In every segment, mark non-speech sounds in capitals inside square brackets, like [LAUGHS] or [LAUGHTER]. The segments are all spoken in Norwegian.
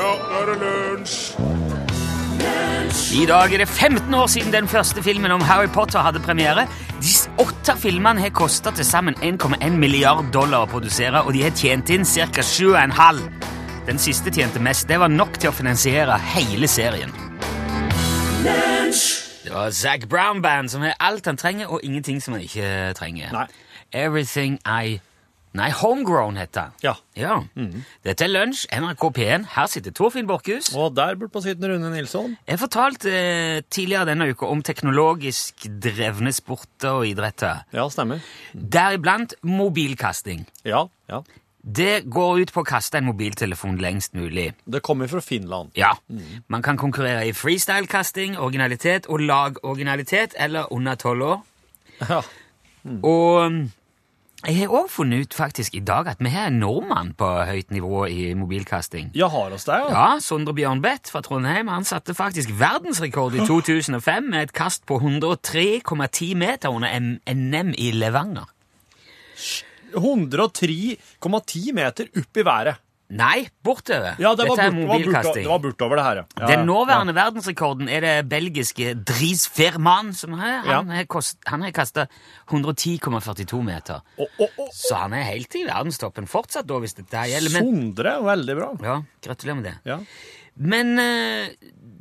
Ja, nå er det lunsj! I dag er det 15 år siden den første filmen om Harry Potter hadde premiere. De åtte filmene har kosta til sammen 1,1 milliard dollar å produsere, og de har tjent inn ca. 7,5. Den siste tjente mest. Det var nok til å finansiere hele serien. Det var Zac Brown Band som har alt han trenger, og ingenting som han ikke trenger. Nei. Everything I Nei, Homegrown heter han. Ja. Ja. Dette er Lunsj, NRK P1. Her sitter Torfinn Borchhus. Og der bortpå sitter Rune Nilsson. Jeg fortalte eh, tidligere denne uka om teknologisk drevne sporter og idretter. Ja, stemmer. Deriblant mobilkasting. Ja, ja. Det går ut på å kaste en mobiltelefon lengst mulig. Det kommer fra Finland. Ja, Man kan konkurrere i freestyle-kasting, originalitet og lagoriginalitet, eller under tolv år. Ja. Og um, jeg har òg funnet ut faktisk i dag at vi har en nordmann på høyt nivå i mobilkasting. Ja, har oss det, ja. Ja, Sondre Bjørn Bett fra Trondheim han satte faktisk verdensrekord i [GASPS] 2005 med et kast på 103,10 meter under NM i Levanger. 103,10 meter opp i været. Nei, bortover. Ja, det var, Dette er mobilkasting. det var bortover det her, ja. ja. Den nåværende verdensrekorden er det belgiske Dries Verman som har. Han har, kost, han har kasta 110,42 meter. Oh, oh, oh, Så han er helt i verdenstoppen fortsatt, da, hvis dette gjelder. Men, Sondre, veldig bra. ja, gratulerer med det. Ja. Men uh,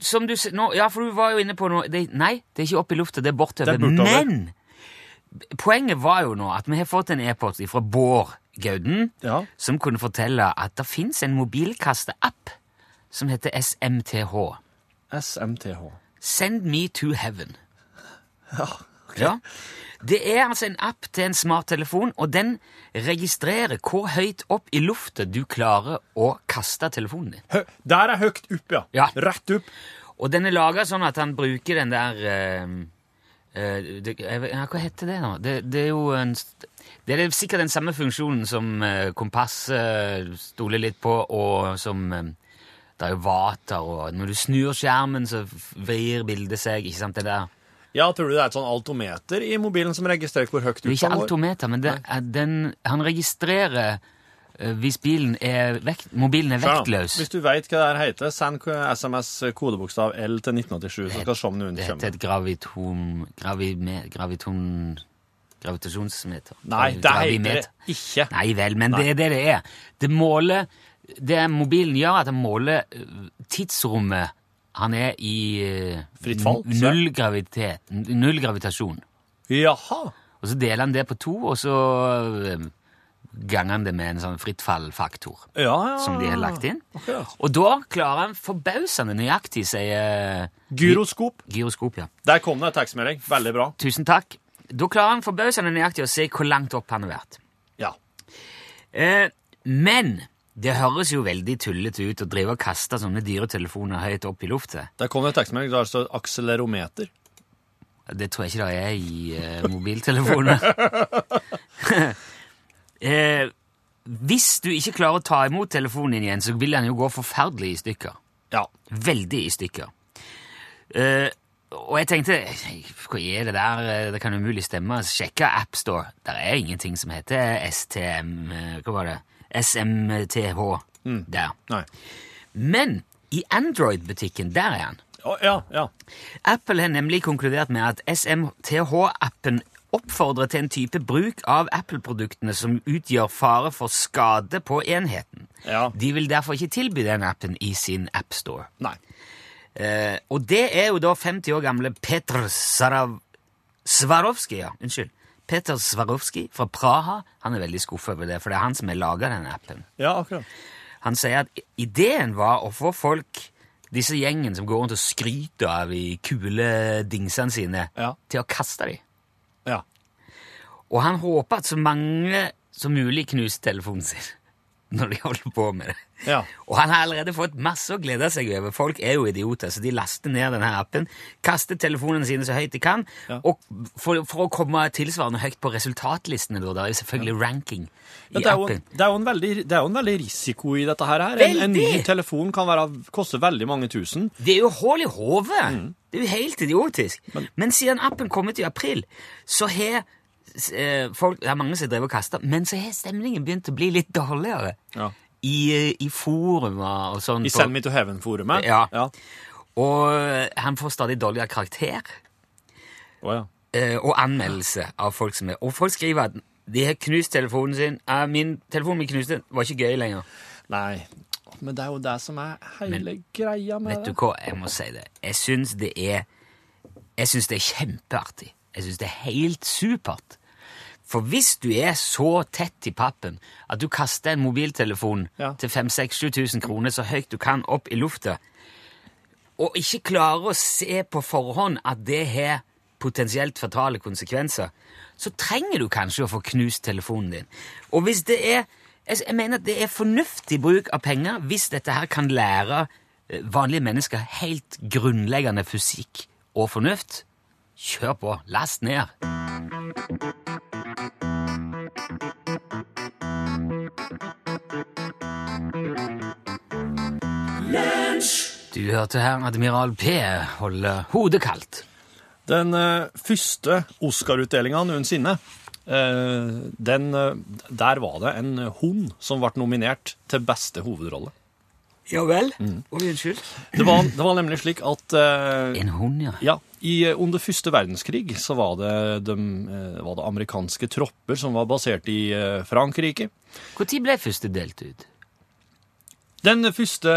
som du sier Ja, for du var jo inne på noe det, Nei, det er ikke opp i lufta, det er bortover. Det er bortover. Men poenget var jo nå at vi har fått en e-post fra Bård Gauden Ja. som kunne fortelle at det fins en mobilkasteapp som heter SMTH. SMTH. Send me to heaven. [LAUGHS] Ja. Ja. Det er altså en app til en smarttelefon, og den registrerer hvor høyt opp i lufta du klarer å kaste telefonen din. Hø der er høyt opp, ja. Ja. Rett opp. Og den er laga sånn at han bruker den der eh, det, ja, Hva heter det nå? Det, det er jo en Det er sikkert den samme funksjonen som uh, kompass eh, stoler litt på, og som eh, Det er jo vater, og når du snur skjermen, så vrir bildet seg. Ikke sant? Det der. Ja, tror du det er et sånn altometer i mobilen som registrerer hvor høyt Det er ikke altometer, men det den, han registrerer eh, hvis bilen er vekt, mobilen er Ja, vektløs. Hvis du veit hva det heter, send SMS kodebokstav L til 1987, så skal vi se om noen Det heter et gravitom... Gravime, graviton... Gravitasjonsmeter. Nei, det heter det ikke. Nei vel, men det er det det er. Det måler Det mobilen gjør, at den måler tidsrommet han er i Fritt fall. Null gravitet. Null gravitasjon. Jaha. Og så deler han det på to, og så det med en sånn fritt fall-faktor Ja, ja. som de har lagt inn. Akkurat. Og da klarer han forbausende nøyaktig, sier Gyroskop. Gyroskop, ja. Der kom det en tekstmelding. Veldig bra. Tusen takk. Da klarer han forbausende nøyaktig å se hvor langt opp han har vært. Ja. Eh, men det høres jo veldig tullete ut å drive og kaste sånne dyretelefoner høyt opp i lufta. Der kom det en tekstmelding det står akselerometer. Det tror jeg ikke det er i uh, mobiltelefoner. [LAUGHS] eh, hvis du ikke klarer å ta imot telefonen din igjen, så vil den jo gå forferdelig i stykker. Ja. Veldig i stykker. Eh, og jeg tenkte Hva er det der? Eh, Det kan umulig stemme. Sjekka AppStore. Der er ingenting som heter STM eh, Hva var det? SMTH. Der. Nei. Men i Android-butikken, der er han. Oh, ja, ja. Apple har nemlig konkludert med at SMTH-appen oppfordrer til en type bruk av Apple-produktene som utgjør fare for skade på enheten. Ja. De vil derfor ikke tilby den appen i sin AppStore. Eh, og det er jo da 50 år gamle Petr Sarav... Swarovski, ja. Unnskyld. Peter Svarovski fra Praha han er veldig skuffa over det, for det er han som har laga den appen. Ja, akkurat. Han sier at ideen var å få folk, disse gjengen som går rundt og skryter av de kule dingsene sine, Ja. til å kaste dem. Ja. Og han håper at så mange som mulig knuser telefonen sin når de holder på med det. Ja. Og han har allerede fått masse å glede seg over. Folk er jo idioter, så de laster ned denne appen, kaster telefonene sine så høyt de kan, Ja. og for, for å komme tilsvarende høyt på resultatlistene, da, det er jo selvfølgelig ranking i det er, jo, appen. det, er veldig, det er jo en veldig risiko i dette her. En, en ny telefon kan være, koste veldig mange tusen. Det er jo hull i hodet! Mm. Det er jo helt idiotisk. Men, siden appen kom ut i april, så har folk, det er mange som driver og kaster, men så har stemningen begynt å bli litt dårligere. Ja. i, i forumer og sånn. I Send Me to Heaven-forumet? Ja. ja. Og eh, han får stadig dårligere karakter Oh, ja. eh, og anmeldelse av folk som er Og folk skriver at de har knust telefonen sin. Eh, min telefonen min knuste. Var ikke gøy lenger. Nei, men det er jo det som er hele greia med Vet du hva, jeg må si det. Jeg syns det er Jeg syns det er kjempeartig. Jeg syns det er helt supert. For hvis du er så tett i pappen at du kaster en mobiltelefon Ja. til 5000-7000 kroner så høyt du kan opp i lufta, og ikke klarer å se på forhånd at det har potensielt fatale konsekvenser, så trenger du kanskje å få knust telefonen din. Og hvis det er jeg mener at det er fornuftig bruk av penger hvis dette her kan lære eh, vanlige mennesker helt grunnleggende fysikk og fornuft. Kjør på. Last ned. Du hørte her Admiral P holde hodet kaldt. Den eh, første Oscar-utdelinga noensinne, eh, den, eh, der var det en hund som ble nominert til beste hovedrolle. Ja vel? Oi, unnskyld. Det var, det var nemlig slik at uh, En hund, ja. ja, i, under første verdenskrig så var det, de, eh, var det amerikanske tropper som var basert i uh, Frankrike. Når ble første delt ut? Den første,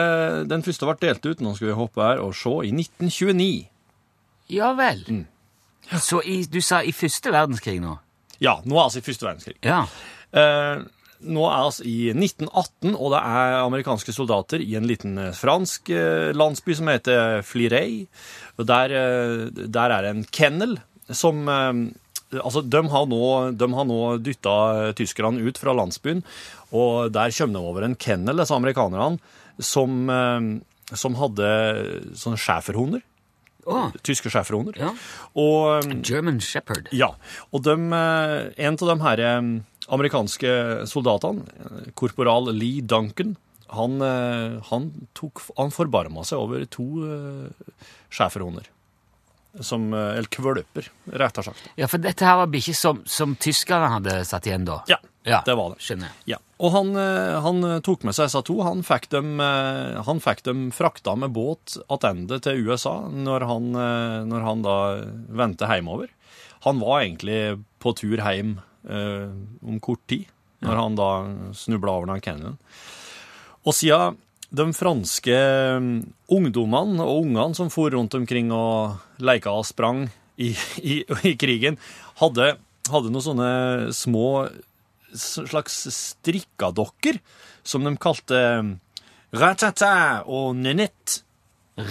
den første ble delt ut, nå skal vi hoppe her og se, i 1929. Ja vel. Så i, du sa i første verdenskrig nå? Ja, nå er altså i første verdenskrig. Ja. Eh, nå er altså i 1918, og det er amerikanske soldater i en liten eh, fransk eh, landsby som heter Flirey. Og der, eh, der er det en kennel som Altså, de har nå, de har nå dytta tyskerne ut fra landsbyen, og der kommer de over en kennel, disse amerikanerne, som, som hadde sånne schæferhunder. Oh. Tyske schæferhunder. ja. Og German Shepherd. ja, og de, en av de her eh, amerikanske soldatene, eh, korporal Lee Duncan, han, eh, han, tok, han forbarma seg over to uh, schæferhunder. Som, eh, eller kvølper, rett og slett. Ja, for dette her var bikkjer som, som tyskerne hadde satt igjen da? Ja, Ja, det var det. Skjønner jeg. Ja. Og han, eh, han tok med seg disse to. Han fikk dem, eh, han fikk dem frakta med båt tilbake til USA når han, eh, når han da vendte hjemover. Han var egentlig på tur hjem eh, om kort tid, når han da snubla over den canyonen. Og siden de franske mm, ungdommene og ungene som for rundt omkring og leika og sprang i, [LAUGHS] i, i krigen, hadde, hadde noen sånne små slags strikkadokker som de kalte mm, Ratata og Nenette.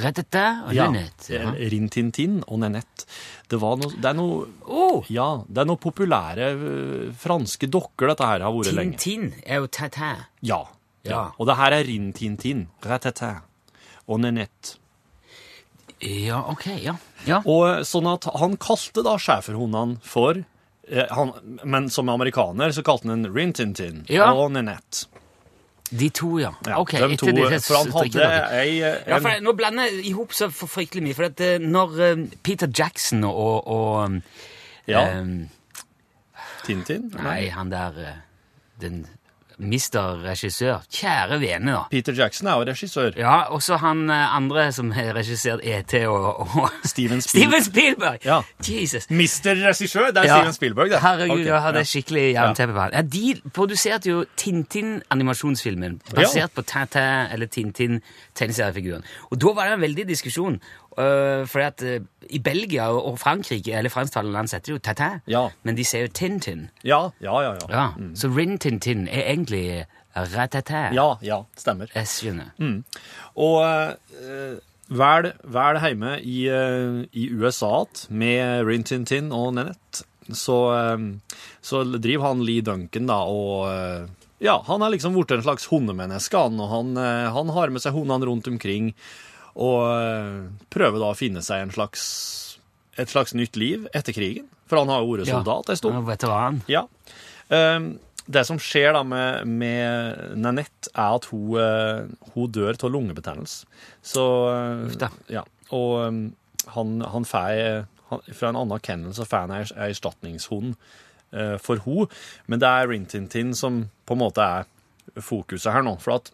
Rettete og Nenette. Ja. Rintintin og Nenette. Det, var noe, det er noe Oh, ja, det er noen populære øh, franske dokker dette her har vært lenge. Tintin er jo tata. Ja. Ja. Og det her er Rintintin, Retete og Nenette. Ja, ok, ja. ja. Og sånn at han kalte da schæferhundene for eh, han, Men som amerikaner så kalte han den Rintintin Ja. og Nenette. De to, ja. Ja, ok, de to, det, disse for han hadde ei eh, Ja, for Nå blander jeg i hop så for fryktelig mye. For at eh, når eh, Peter Jackson og, og Ja. Um, Tintin? Nei, han der eh, Den mister regissør. Kjære vene, da. Peter Jackson er jo regissør. Ja, også han eh, andre som har regissert ET og, og Steven Spiel- Steven Spielberg! Ja. Jesus. Mister regissør, det er Ja. Steven Spielberg, det. Herregud, okay. jeg hadde ja. skikkelig jernteppe på han. Ja, de produserte jo Tintin-animasjonsfilmen, basert på Tintin, eller Tintin-tegneseriefiguren. Og da var det en veldig diskusjon, øh, fordi at uh, i Belgia og Frankrike, eller fransktalende land, setter jo Tintin, Ja. men de ser jo Tintin. Ja, ja, ja. Ja, Ja, Så Rin Tintin er egentlig Ratata. ja, ja stemmer. Jeg skjønner. Og uh, vel, vel hjemme i, eh, i USA igjen med Rin Tin Tin og Nenette, så, eh, så driver han Lee Duncan da, og eh, ja, han er liksom blitt en slags hundemenneske, han, og han, eh, han har med seg hundene rundt omkring, og eh, prøver da å finne seg en slags, et slags nytt liv etter krigen, for han har jo vært soldat en stund. Ja, er veteran. Ja. Ehm, det som skjer da med, med Nanette, er at hun, eh, hun dør av lungebetennelse. Så eh. Ja. Og ehm, han, han får Fra en annen kennel så får han ei erstatningshund for hun, men det er Rintintin som på en måte er fokuset her nå. For at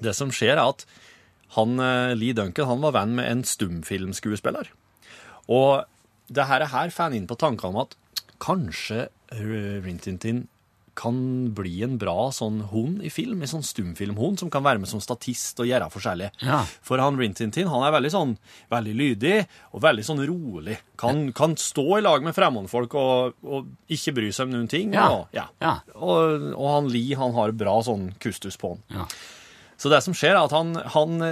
det som skjer, er at han, eh, Lee Duncan han var venn med en stumfilmskuespiller. Og det her, er her får han inn på tankene om at kanskje eh, Rintintin kan bli en bra sånn hund i film, en sånn stumfilmhund som kan være med som statist og gjøre forskjellig. Ja. For han Rintintin han er veldig sånn, veldig lydig og veldig sånn rolig. Kan, kan stå i lag med fremmedfolk og, og ikke bry seg om noen ting. Ja. Og, ja. Ja. Og, og han Lee han har bra sånn kustus på han. Så det som skjer, er at han, han,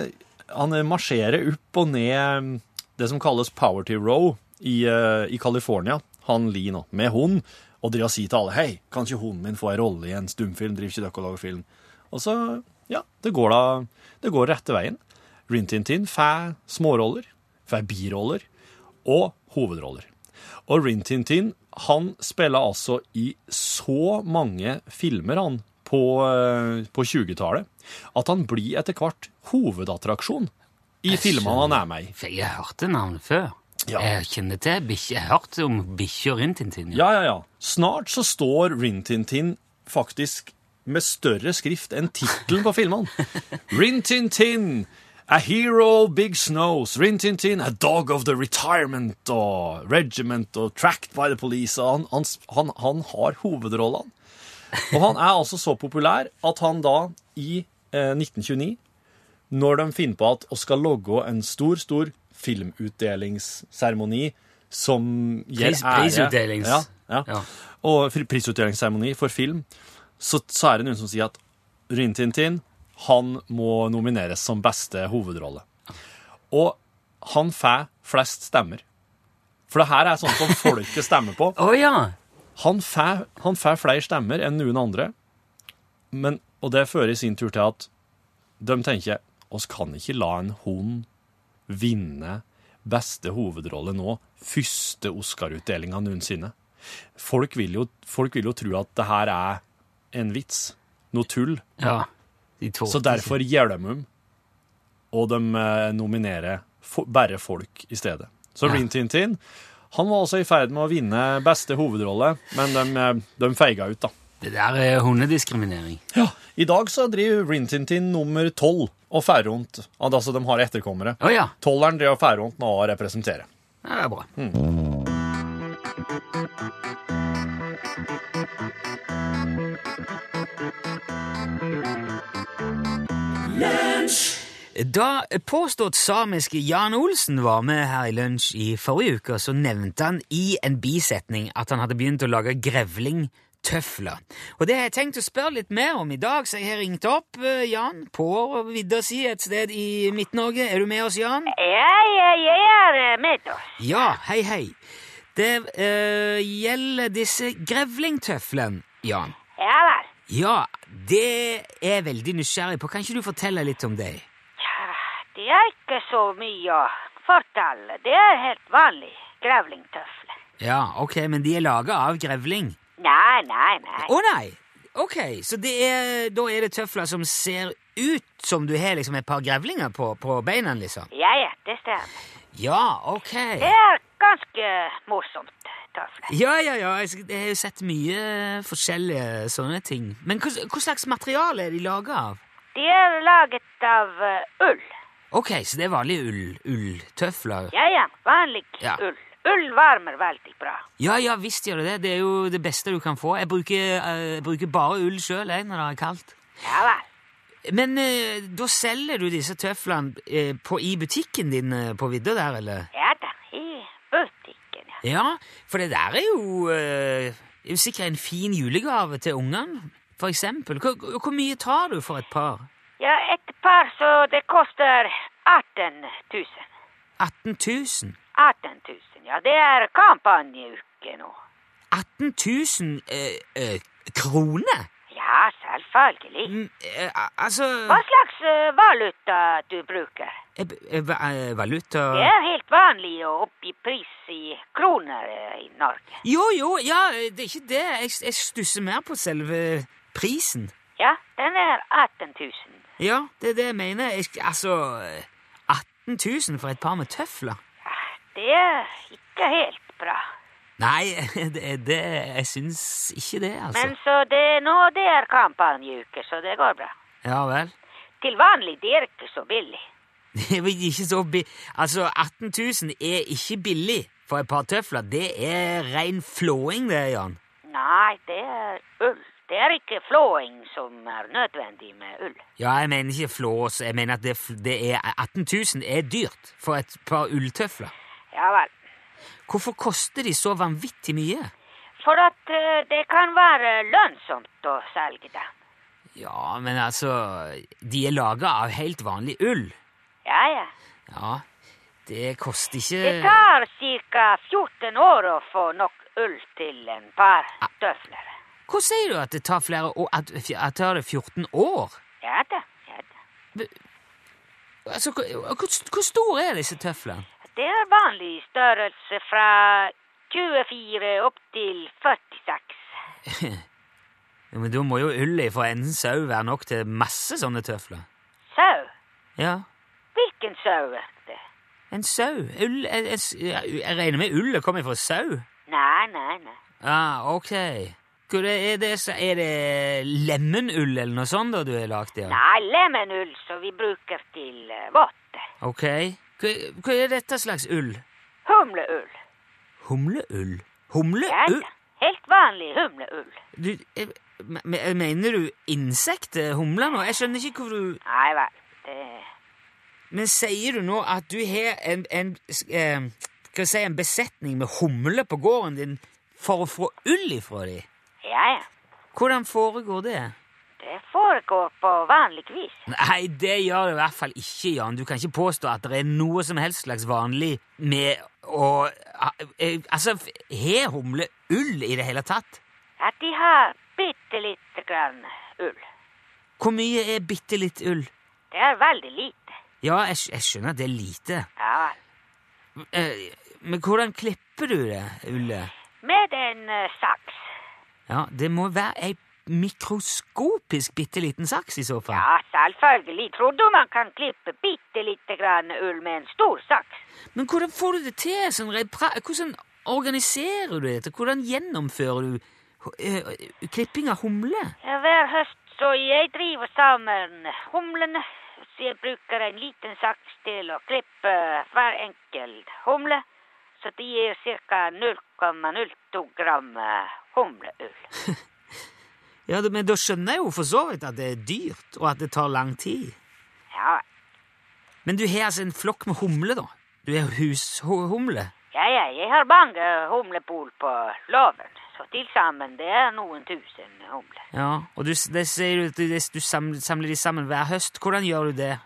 han marsjerer opp og ned det som kalles Powerty Row i, eh, i California, han Lee nå, med hund, og driver og sier til alle Hei, kan ikke hunden min få en rolle i en stumfilm? Driver ikke dere og lager film? Og så, ja, det går da Det går rette veien. Rintintin får småroller, får biroller og hovedroller. Og Rintintin han spiller altså i så mange filmer han på, eh, på 20-tallet at han blir etter hvert hovedattraksjon i filmene han er med i. For jeg har hørt det navnet før. Ja. Jeg kjenner til bikkje. Jeg har hørt om bikkja Rintintin. Ja, ja, ja. Snart så står Rintintin faktisk med større skrift enn tittelen på filmene. [LAUGHS] Rintintin, a hero of big snows. Rintintin, a dog of the retirement og regiment og tracked by the police. Han, han, han, han har hovedrollene. Og han er altså så populær at han da i eh, 1929, når de finner på at vi skal logge en stor, stor filmutdelingsseremoni som gir Pris- ære prisutdelings- Ja, ja. Ja. Og prisutdelingsseremoni for film, så, så er det noen som sier at Rintintin han må nomineres som beste hovedrolle. Og han får flest stemmer. For det her er sånn som folket stemmer på. Å ja! Han får, flere stemmer enn noen andre, men, og det fører i sin tur til at de tenker oss kan ikke la en hund vinne beste hovedrolle nå, første Oscar-utdelinga noensinne. Folk vil, jo, folk vil jo tro at det her er en vits, noe tull, ja. De så derfor gjemmer de, og de eh, nominerer bare folk i stedet. Så Ja. Rin Tin han var også i ferd med å vinne beste hovedrolle, men de, eh, de feiga ut, da. Det der er hundediskriminering. Ja. I dag så driver Rin Tin nummer tolv og fer rundt. Altså, de har etterkommere. Å ja. Tolleren driver og fer rundt nå og representerer. ja. Det er bra. Da påstått samiske Jan Olsen var med her i lunsj i forrige uke, så nevnte han i en bisetning at han hadde begynt å lage grevlingtøfler. Og det har jeg tenkt å spørre litt mer om i dag, så jeg har ringt opp eh, Jan på vidda si et sted i Midt-Norge. Er du med oss, Jan? Ja, ja, jeg er eh, med oss. Ja, hei, hei. Det øh, gjelder disse grevlingtøflene, Jan. Ja vel. Ja, det er veldig nysgjerrig på. Kan ikke du fortelle litt om det? Det er ikke så mye å fortelle. Det er helt vanlig grevlingtøfle. Ja, ok, men de er laga av grevling? Nei, nei, nei. Å nei! Ok, så det er, da er det tøfler som ser ut som du har liksom et par grevlinger på, på beina, liksom? Ja, ja, det stemmer. Ja, ok. Det er ganske morsomt tøfle. Ja, ja, ja, jeg, har jo sett mye forskjellige sånne ting. Men hva, hva slags materiale er de laga av? De er laget av eh, ull. Ok, så det er vanlig ull, ulltøfler? Ja, ja, vanlig Ja. ull. Ull varmer veldig bra. Ja, ja, visst gjør det det. Det er jo det beste du kan få. Jeg bruker, eh, jeg bruker bare ull sjøl når det er kaldt. Ja vel. Men eh, da selger du disse tøflene eh, på, i butikken din eh, på vidda der, eller? Ja da, i butikken, ja. Ja, for det der er jo, eh, er sikkert en fin julegave til ungene, for eksempel. Hvor, hvor mye tar du for et par? Ja, et par så det koster 18 000. 18 000? 18 000, ja. Det er kampanjeuke nå. 18 000 eh, eh, kroner? Ja, selvfølgelig. Mm, eh, altså Hva slags eh, valuta du bruker? eh, eh, Valuta Det er helt vanlig å oppgi pris i kroner i Norge. Jo, jo, ja, det er ikke det. Jeg, jeg stusser mer på selve prisen. Ja, den er 18 000. Ja, det er det jeg mener. Jeg, altså 18 000 for et par med tøfler? Det er ikke helt bra. Nei, [LAUGHS] det, det, jeg syns ikke det, altså. Men så det nå det er kampanjeuke, så det går bra. Ja vel. Til vanlig det er ikke så billig. [LAUGHS] Det er ikke så billig Altså, 18 000 er ikke billig for et par tøfler. Det er rein flåing, det, Jan. Nei, det er ull. Det er ikke flåing som er nødvendig med ull. Ja, jeg mener ikke flås. Jeg mener at det, det er 18 000 er dyrt for et par ulltøfler. Ja vel. Hvorfor koster de så vanvittig mye? For at eh, det kan være lønnsomt å selge dem. Ja, men altså De er laga av helt vanlig ull. Ja, ja. Ja, det koster ikke Det tar ca. 14 år å få nok ull til en par tøfler. Hvor sier du at det tar flere år At, at det tar det 14 år? Ja da, ja da. Altså, hvor, hvor store er disse tøflene? Det er vanlig størrelse fra 24 opp til 46. [LAUGHS] Ja, men da må jo ullet fra en sau være nok til masse sånne tøfler. Sau? Ja, Hvilken sau er det? en sau. Ull Jeg, jeg, jeg regner med ullet kommer fra sau? Nei, nei, nei. Ah, ok. Hvor er, det, er det lemenull eller noe sånt da du har lagd av? Nei, lemenull som vi bruker til uh, votter. Ok. Hva, hva er dette slags ull? Humleull. Humleull? Humleull? ja. Helt vanlig humleull. Du, jeg, me- me- mener du insekter? humler nå? Jeg skjønner ikke hvor du Nei vel, det Men sier du nå at du har en, en, eh, si, en besetning med humler på gården din for å få ull ifra dem? Ja, ja. Hvordan foregår det? Det foregår på vanlig vis. Nei, det gjør det i hvert fall ikke, Jan. Du kan ikke påstå at det er noe som helst slags vanlig med å eh, Altså, har humle ull i det hele tatt? At de har bitte lite grann ull. Hvor mye er bitte litt ull? Det er veldig lite. Ja, jeg, jeg skjønner at det er lite. Ja. Eh, Men hvordan klipper du det ullet? Med en eh, saks. Ja, det må være ei mikroskopisk bitte liten saks i så fall. Ja, selvfølgelig. Trodde man kan klippe bitte lite grann ull med en stor saks? Men hvordan får du det til? Sånn, hvordan organiserer du dette? Hvordan gjennomfører du eh, klipping av humle? Ja, hver høst så jeg driver sammen humlene. Så jeg bruker en liten saks til å klippe hver enkelt humle. Så det gir ca. 0,02 gram eh, humleull. [LAUGHS] Ja, Men da skjønner jeg jo for så vidt at det er dyrt, og at det tar lang tid. Ja, Men du har altså en flokk med humle, da? Du har hushumle? ja, ja, jeg har mange humlepol på låven. Så til sammen det er noen tusen humler. Ja, og du, det du du, du samler, samler de sammen hver høst. Hvordan gjør du det?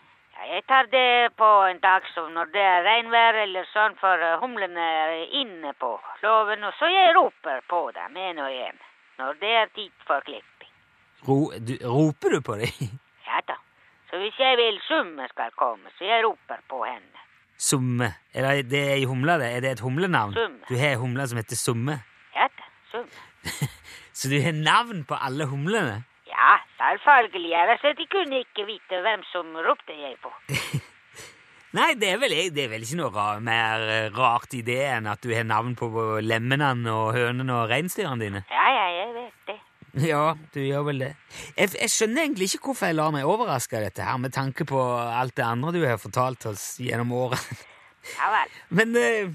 Jeg tar det på en dag som når det er regnvær eller sånn, for eh, humlene er inne på låven, og så jeg roper på dem en og en når det er tid for klipping. Ro, du, roper du på dem? [LAUGHS] Ja da. Så hvis jeg vil summe skal komme, så jeg roper på henne. Summe. Er det, det er i humla, det? Er det et humlenavn? Summe. Du har ei humle som heter Summe? Ja da, summe. [LAUGHS] Så du har navn på alle humlene? Ja, selvfølgelig, ellers de kunne ikke vite hvem som ropte jeg på. [LAUGHS] Nei, det er vel, det er vel ikke noe rar, mer eh, rart i det enn at du har navn på lemmene og hønene og reinsdyrene dine. Ja, ja, jeg vet det. [LAUGHS] Ja, du gjør vel det. Jeg, jeg skjønner egentlig ikke hvorfor jeg lar meg overraske av dette her, med tanke på alt det andre du har fortalt oss gjennom årene. [LAUGHS] Ja vel. Men eh,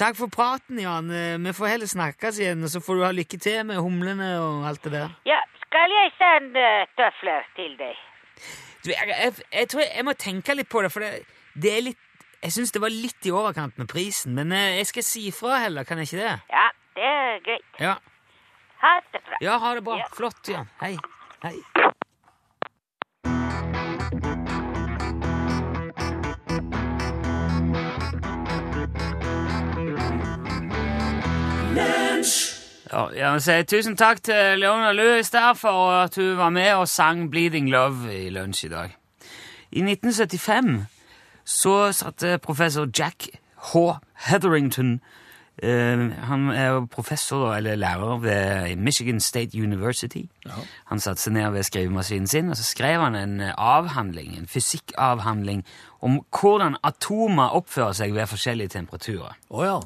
takk for praten, Jan. Eh, Vi får heller snakkes igjen, og så får du ha lykke til med humlene og alt det der. Ja, skal jeg sende tøfler til deg? Du, jeg, jeg, jeg tror jeg, jeg må tenke litt på det, for det, det er litt Jeg syns det var litt i overkant med prisen, men eh, jeg skal si ifra heller, kan jeg ikke det? Ja, det er greit. Ja, Ha det bra. ja ha det bra. Ja. Flott, Jan. Hei. Hei. Ja, jeg vil si tusen takk til Leona Lewis der for at hun var med og sang Bleeding Love i lunsj i dag. I 1975 så satte professor Jack H. Hetherington Uh, Han er professor eller lærer ved Michigan State University. Han satte seg ned ved skrivemaskinen sin og så skrev han en avhandling, en fysikkavhandling om hvordan atomer oppfører seg ved forskjellige temperaturer. Oh, ja.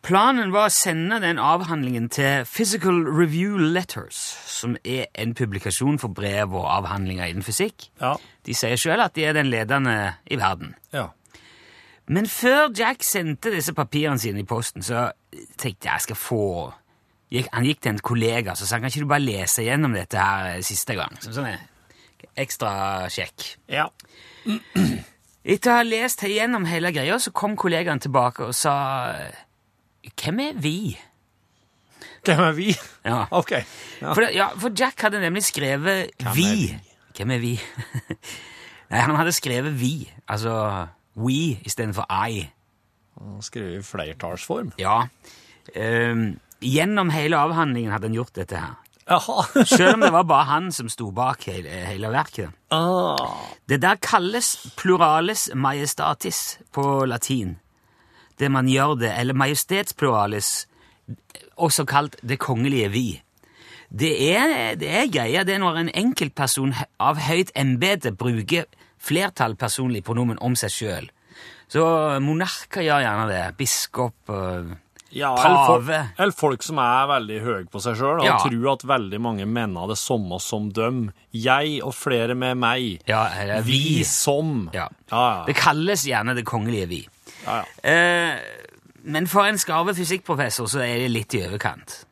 Planen var å sende den avhandlingen til Physical Review Letters, som er en publikasjon for brev og avhandlinger innen fysikk. Ja. De sier sjøl at de er den ledende i verden. Ja. Men før Jack sendte disse papirene sine i posten, så tenkte jeg jeg skal få Han gikk til en kollega så sa han, kan ikke du bare lese gjennom dette her siste gang. Som sånn en ekstra sjekk. ja. Etter å ha lest gjennom hele greia, så kom kollegaen tilbake og sa Hvem er vi? Hvem er vi? Ja. [LAUGHS] Ok. Ja. For, ja, for Jack hadde nemlig skrevet Hvem vi. vi? Hvem er vi? [LAUGHS] Nei, han hadde skrevet vi, altså we istedenfor I. Han skrev i flertallsform. Ja. Um, gjennom hele avhandlingen hadde han gjort dette her. [LAUGHS] Selv om det var bare han som sto bak hele, hele verket. ah. Det der kalles pluralis majestatis på latin. Det man gjør det, eller majestetspluralis, også kalt det kongelige vi. Det er, det er greia, det er når en enkeltperson av høyt embete bruker flertall personlig pronomen om seg sjøl. Så monarker gjør gjerne det. Biskop og Ja, eller folk, Pave. eller folk som er veldig høye på seg sjøl og Ja. tror at veldig mange mener det samme som dem. Jeg og flere med meg. ja, Vi vi. som. Ja. Ja, Det kalles gjerne det kongelige vi. Ja. ja. Eh, men for en skarve fysikkprofessor så er det litt i overkant.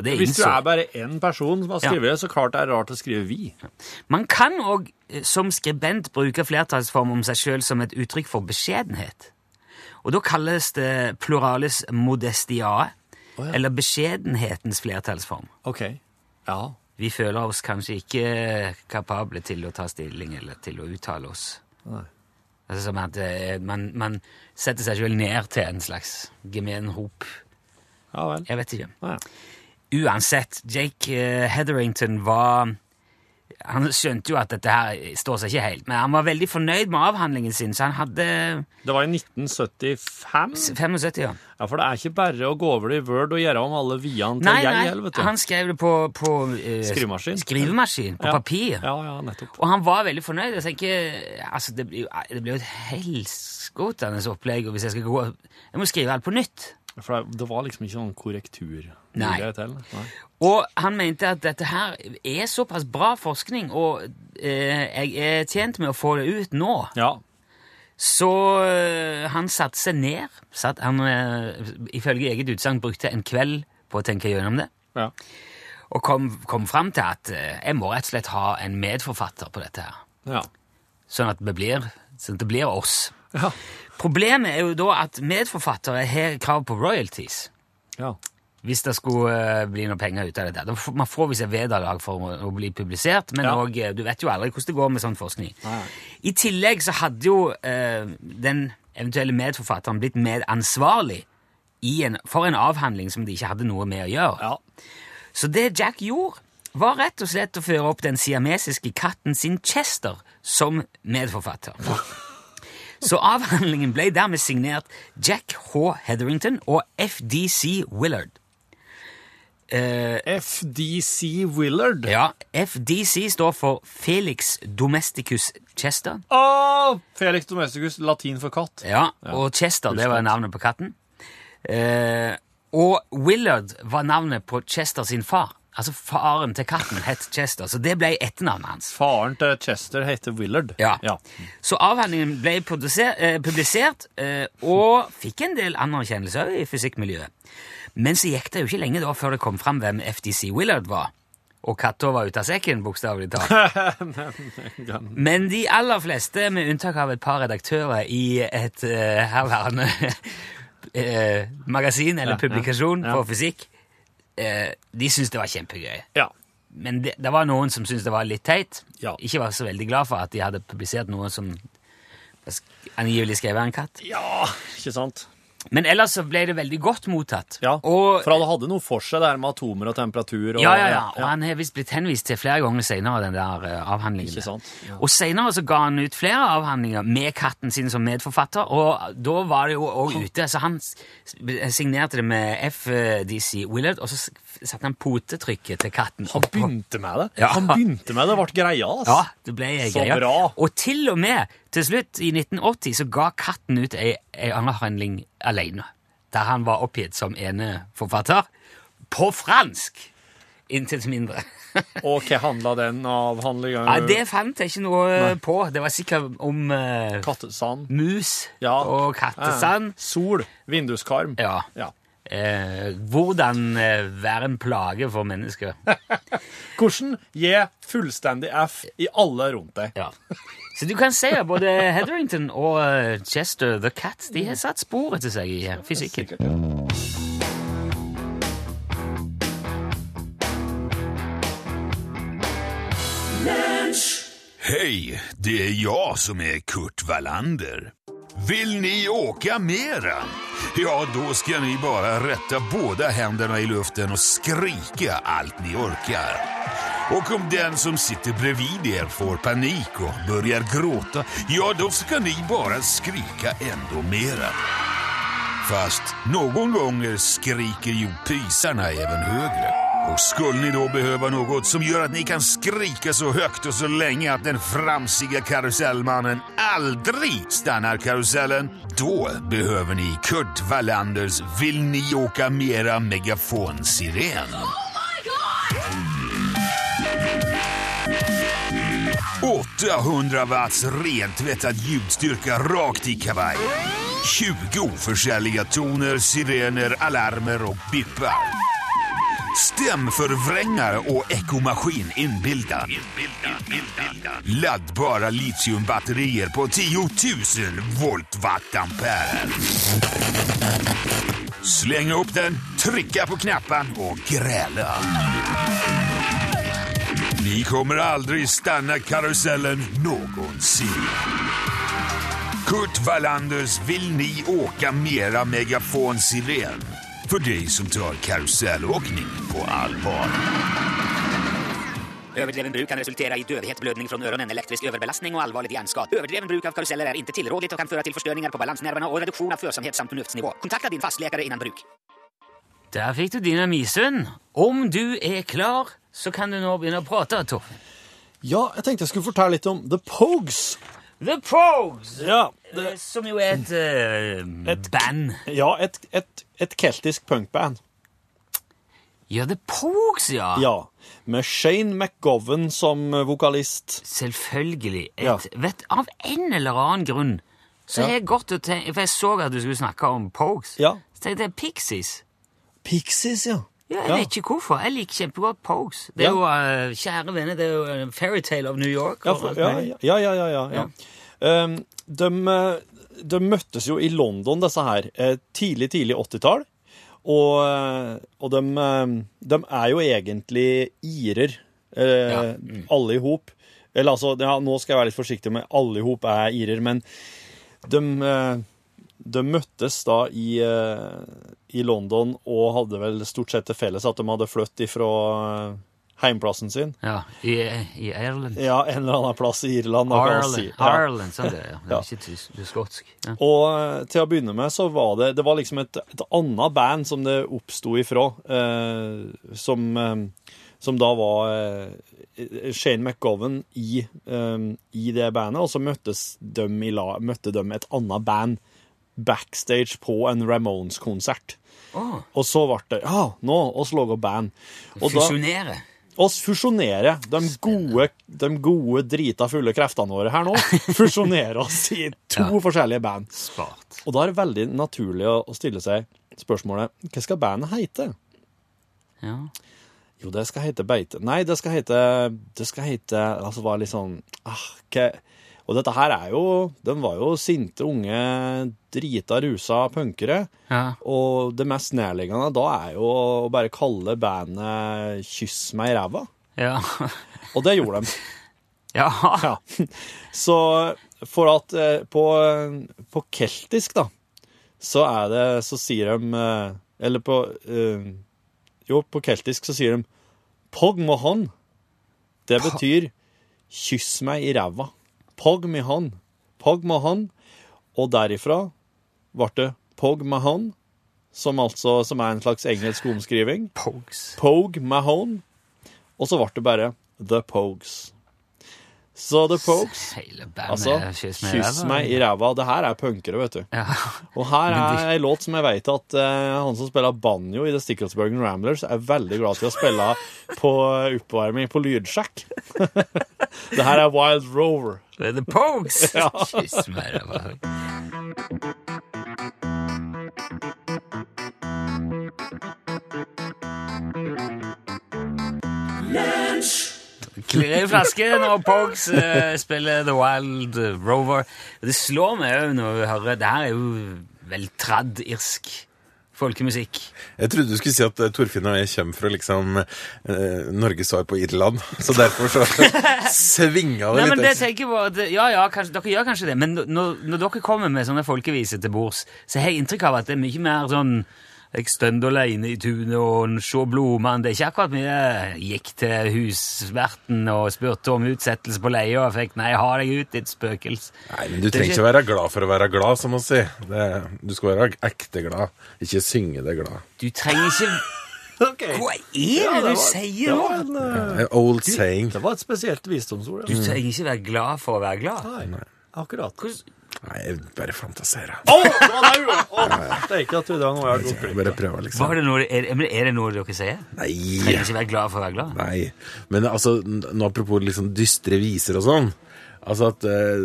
Hvis du er bare én person som har skrevet det, så klart det er rart å skrive 'vi'. Man kan òg som skribent bruke flertallsform om seg sjøl som et uttrykk for beskjedenhet. Og da kalles det pluralis modestiae, oh, ja. eller beskjedenhetens flertallsform. Ok. Ja. Vi føler oss kanskje ikke kapable til å ta stilling eller til å uttale oss. Nei. Altså som at eh, man, man setter seg sjøl ned til en slags gemen hop. Ja vel. Jeg vet ikke. Ja. Uansett, Jake eh, Hetherington var Han skjønte jo at dette her står seg ikke helt, men han var veldig fornøyd med avhandlingen sin, så han hadde Det var i 1975. 75, ja. Ja, For det er ikke bare å gå over det i Word og gjøre om alle viene til Nei, jeg, nei, vet du. han skrev det på, på eh, Skrivemaskin. skrivemaskin, på Ja. papir. Ja, ja, nettopp. Og han var veldig fornøyd. Jeg tenker, altså, Det blir jo et helskotende opplegg hvis jeg skal gå Jeg må skrive alt på nytt. For det, var liksom ikke noen korrektur. Nei. Nei. Og han mente at dette her er såpass bra forskning, og eh, jeg er tjent med å få det ut nå. Ja. Så eh, han satte seg ned. Satt, han, eh, ifølge eget utsagn brukte en kveld på å tenke gjennom det. ja. Og kom, kom fram til at øh, jeg må rett og slett ha en medforfatter på dette. her. Ja. Sånn at blir, sånn at det blir oss. Ja. Problemet er jo da at medforfattere har krav på royalties. ja. Hvis det skulle øh, bli noe penger ut av det der. Man får visst et vederlag for å, bli publisert, men Ja. og, øh, du vet jo aldri hvordan det går med sånn forskning. Nei. I tillegg så hadde jo eh, den eventuelle medforfatteren blitt medansvarlig i en, for en avhandling som de ikke hadde noe med å gjøre. ja. Så det Jack gjorde, var rett og slett å føre opp den siamesiske katten sin Chester som medforfatter. Så avhandlingen ble dermed signert Jack H. Hetherington og FDC Willard. Eh, FDC Willard. ja, FDC står for Felix Domesticus Chester. Oh, Felix Domesticus, latin for katt. Ja, og Chester, det var navnet på katten. Eh, og Willard var navnet på Chester sin far. Altså faren til katten het Chester, så det ble etternavnet hans. Faren til Chester heter Willard. Ja. ja. Så avhandlingen ble eh, publisert eh, og fikk en del anerkjennelse i fysikkmiljøet. Men så gikk det jo ikke lenge da før det kom fram hvem FDC Willard var. Og katta var ute av sekken, bokstavelig talt. [LAUGHS] Men de aller fleste, med unntak av et par redaktører i et uh, herværende [LAUGHS] eh, magasin eller publikasjon på fysikk, eh, de syntes det var kjempegøy. ja. Men det, det var noen som syntes det var litt teit. Ja. Ikke var så veldig glad for at de hadde publisert noe som angivelig skrevet av en katt. Ja, ikke sant? Men ellers så ble det veldig godt mottatt. Ja, Og, For han hadde noe for seg, det her med atomer og temperatur. Og, ja, ja, ja. og han har visst blitt henvist til flere ganger senere, den der uh, avhandlingen. Ikke sant? Ja. Og senere så ga han ut flere avhandlinger med katten sin som medforfatter, og da var det jo òg ute. Så han signerte det med FDC Willard, og så satte han potetrykket til katten. Han begynte med det. Ja. Han begynte med det, ble greia. Altså. Ja, det ble Så greie. bra. Og til og med til slutt, i 1980, så ga katten ut ei, ei anerhandling alene. der han var oppgitt som ene forfatter, på fransk! Intet mindre. [LAUGHS] Og hva handla den avhandlinga Ja, det fant jeg ikke noe på. Det var sikkert om uh, Kattesand. mus Ja. og kattesand. Eh, Sol. Vinduskarm. Ja. Ja. Eh, hvordan eh, være en plage for mennesker. [LAUGHS] Hvordan gi fullstendig F i alle rundt deg. Ja. Så du kan se at både Hetherington og eh, Chester the Cat de har satt spor etter seg i fysikken. Hei, det er jeg som er Kurt Wallander. Vill ni åka mera? Ja, då ska ni bara rätta båda händerna i luften och skrika allt ni orkar. Och om den som sitter bredvid er får panik och börjar gråta, ja, då ska ni bara skrika ändå mera. Fast någon gånger skriker ju pysarna även högre. Och skulle ni då behöva något som gör att ni kan skrika så högt och så länge att den framsiga karusellmannen aldrig stannar karusellen, då behöver ni Kurt Wallanders Vill ni åka mera megafonsiren. 800 watts rentvättad ljudstyrka rakt i kavaj. 20 oförsäljliga toner, sirener, alarmer och bippar. Stämförvrängare och ekomaskin inbildad. Laddbara litiumbatterier på 10 000 volt wattampere. Slenge upp den, trycka på knappen och gräla. Ni kommer aldrig stanna karusellen någonsin. Kurt Wallanders Vill ni åka mera megafonsiren? För dig som tar karusellåkning på allvar. Överdriven bruk kan resultera i dövhet, blödning från öronen, elektrisk överbelastning och allvarlig hjärnskad. Överdriven bruk av karuseller är inte tillrådligt och kan föra till förstörningar på balansnerverna och reduktion av församhet samt förnuftsnivå. Kontakta din fastläkare innan bruk. Der fikk du dine Misund. Om du er klar, så kan du nå begynne å prate, Torfinn. Ja, jeg tenkte jeg skulle fortelle litt om The Pogues. The Pogues! Ja, det... Som jo er et, uh, Et- band. ja et, et, et keltisk punkband. Ja, The Pogues, ja. Ja, med Shane McGovern som vokalist. Selvfølgelig. Et, Ja. vet, av en eller annen grunn så Ja. har jeg gått og tenkt For jeg så at du skulle snakke om Pogues. Ja. Så tenkte jeg Pixies. Pixies, ja. Ja, jeg vet ikke hvorfor. Jeg liker kjempegodt Pogues. Det er jo, uh, kjære venner, det er jo en fairytale of New York. Ja, for, ja, ja, ja. Um, de, eh, de møttes jo i London, disse her, eh, tidlig, tidlig 80-tall. Og, eh, og de, eh, de er jo egentlig irer, eh, mm. alle i hop. Eller altså, ja, nå skal jeg være litt forsiktig med alle i hop er irer, men de, eh, de møttes da i, eh, i London og hadde vel stort sett til felles at de hadde flyttet ifra eh, heimplassen sin. Ja, i, i Ireland. Ja, en eller annen plass i Irland. Ireland, si. Ja. Ireland, sånn det er. Det Ja. er ikke tysk, det er skotsk. Ja. Og eh, til å begynne med så var det Det var liksom et, et annet band som det oppsto ifra, eh, som, eh, som da var eh, Shane McGovern i, i det bandet, og så møttes de i la, møtte de et annet band backstage på en Ramones-konsert. Oh. Og så ble det Ja, nå oss lager band. Og da fusjonere. oss fusjonerer. de gode, de gode drita fulle kreftene våre her nå, [LAUGHS] fusjonere oss i to Ja. forskjellige band. Spart. Og da er det veldig naturlig å, å stille seg spørsmålet hva skal bandet hete? Ja. Jo, det skal hete Beite. Nei, det skal hete Det skal hete Altså var litt sånn ah, hva Og dette her er jo De var jo sinte, unge, drita, rusa punkere. Ja. Og det mest nærliggende da er jo å bare kalle bandet Kyss meg i ræva. Ja. [LAUGHS] Og det gjorde de. [LAUGHS] ja. Ja. Så for at eh, på, på keltisk, da, så er det Så sier de eh, Eller på eh, Jo, på keltisk så sier de Pog mohon. Det [LAUGHS] betyr kyss meg i ræva. Pog mihon. Pog mohon. Og derifra ble det pog mahon, som altså som er en slags engelsk omskriving. Pogues. Pogue Mahone. Og så ble det bare The Pogues. Så The Pokes Altså, Kyss meg i kyss ræva. meg i ræva. Det her er punkere, vet du. Ja. Og her er ei låt som jeg vet at uh, han som spiller banjo i The Sticklesburgen Ramblers, er veldig glad til å spille på oppvarming på lydsjekk. [LAUGHS] det her er Wild Rover. Det er The Pokes! Ja. Kyss meg i ræva. Klirrer i flasken, og Pogues uh, spiller The Wild Rover. Det slår meg òg når vi hører Det her er jo veltradd irsk folkemusikk. Jeg trodde du skulle si at eh, Torfinn og jeg kommer fra liksom eh, Norges svar på Irland, så derfor så [LAUGHS] svinga det Nei, litt. men det tenker jeg på at, Ja, ja, kanskje, dere gjør kanskje det, men når, når dere kommer med sånne folkeviser til bords, så har jeg inntrykk av at det er mye mer sånn jeg stønd alene i tunet og se blomene. Det er ikke akkurat mye gikk til husverten og spurte om utsettelse på leie og fikk nei, ha deg ut, ditt spøkelse. Nei, men du er trenger ikke- ikke være glad for å være glad, som man sier. Det, du skal være ekte glad, ikke synge deg glad. Du trenger ikke [LAUGHS] Hva er det du sier nå? en, uh, Old saying. det var et spesielt visdomsord. Ja. Du trenger ikke være glad for å være glad. Nei, akkurat. Hvordan- Nei, jeg bare fantaserer. det var det jo! Å, Det er ikke at det var noe jeg har gått Jeg glipp bare av. prøver, Var liksom. det noe, er, men er det noe dere sier? Trenger Nei. ikke være glad for å være glad. Nei. Men altså, nå apropos liksom dystre viser og sånn. Altså at eh,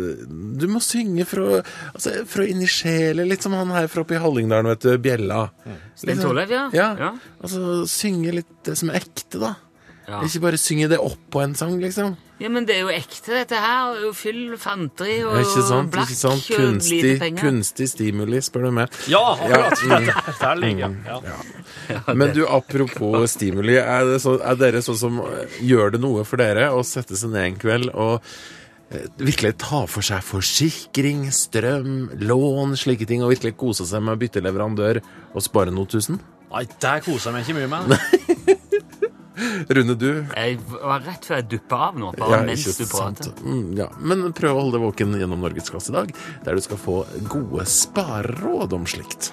du må synge fra, altså, fra inn i sjela, litt som han her fra oppe i Hallingdalen, vet du, Bjella. Sten Torleif, ja. Ja. Ja. Altså synge litt det som er ekte, da. Ja. Ikke bare synge det opp på en sang, liksom. Ja, men det er jo ekte, dette her. og Fyll fanteri og Ja, ikke sant? blakk ikke sant? og Kunstig, lite penger. kunstig stimuli, spør du meg. Ja, akkurat. mm. Der ligger jeg. Ja. Men du, apropos stimuli, er, det så, er dere sånn som eh, gjør det noe for dere å sette seg ned en kveld og eh, virkelig ta for seg forsikring, strøm, lån, slike ting, og virkelig kose seg med å bytte leverandør og spare noen tusen? Nei, det koser jeg meg ikke mye med. [LAUGHS] Rune, du? Jeg var rett før jeg duppa av nå, bare Ja, mens du sant. prater. Mm, ja. Men prøv å holde deg våken gjennom Norgesklasse i dag, der du skal få gode spareråd om slikt.